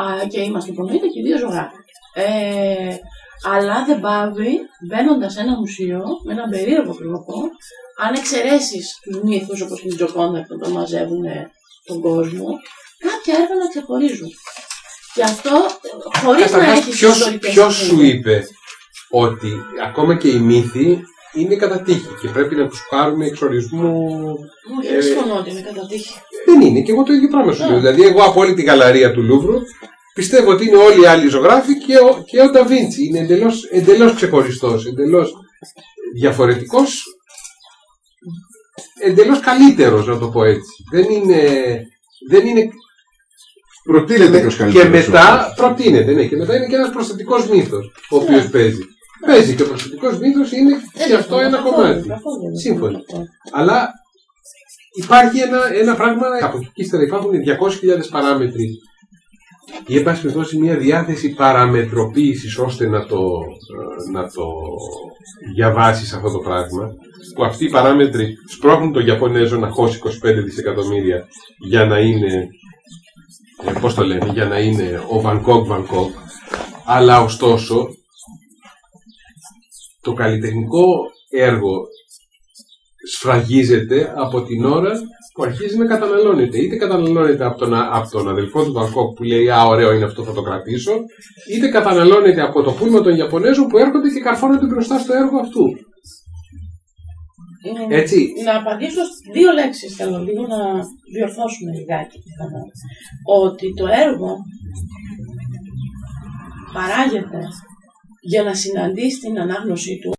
Α, και είμαστε υπονοείται και οι δύο ζωγράφοι. Ε, αλλά δεν πάβει μπαίνοντας σε ένα μουσείο με έναν περίεργο τρόπο, αν εξαιρέσεις του μύθους όπως την Τζοκόντα που το μαζεύουν τον κόσμο, κάποια έργα να ξεχωρίζουν. Και αυτό χωρίς να έχεις Ποιο σου είπε ότι ακόμα και οι μύθοι είναι κατά τύχη και πρέπει να τους πάρουμε εξορισμού. Όχι, δεν συμφωνώ ότι είναι κατά τύχη. Δεν είναι, και εγώ το ίδιο πράγμα σου λέω. Δηλαδή, εγώ από όλη την γαλαρία του Λούβρου πιστεύω ότι είναι όλοι οι άλλοι ζωγράφοι και ο, και ο Νταβίντσι. Είναι εντελώς εντελώς ξεχωριστός, εντελώς διαφορετικός, εντελώς καλύτερος, να το πω έτσι. Δεν είναι. Δεν είναι Προτείνεται και καλύτερος. Και μετά προτείνεται, ναι, και μετά είναι και ένας προσθετικός μύθος ο οποίος Ναι. παίζει. Παίζει και ο προσθετικός μύθος είναι και αυτό ένα κομμάτι. Σύμφωνοι. Αλλά υπάρχει ένα, ένα πράγμα, από εκεί και ύστερα υπάρχουν 200.000 παράμετροι. Ή εν πάση περιπτώσει μια διάθεση παραμετροποίησης ώστε να το, ε, να το διαβάσεις αυτό το πράγμα που αυτοί οι παράμετροι σπρώχνουν τον Ιαπωνέζο να χώσει 25 δισεκατομμύρια για να είναι ε, πώς το λένε, για να είναι ο Βανκόκ Βανκόκ αλλά ωστόσο το καλλιτεχνικό έργο σφραγίζεται από την ώρα που αρχίζει να καταναλώνεται. Είτε καταναλώνεται από τον, από τον αδελφό του Βανκόκ που λέει Α, ωραίο είναι αυτό, θα το κρατήσω, είτε καταναλώνεται από το πούλμα των Ιαπωνέζων που έρχονται και καρφώνονται μπροστά στο έργο αυτού. Ε, Έτσι. Να απαντήσω σε δύο λέξεις. Θέλω λίγο να διορθώσουμε λιγάκι πιθανό. Ότι το έργο παράγεται για να συναντήσει την ανάγνωσή του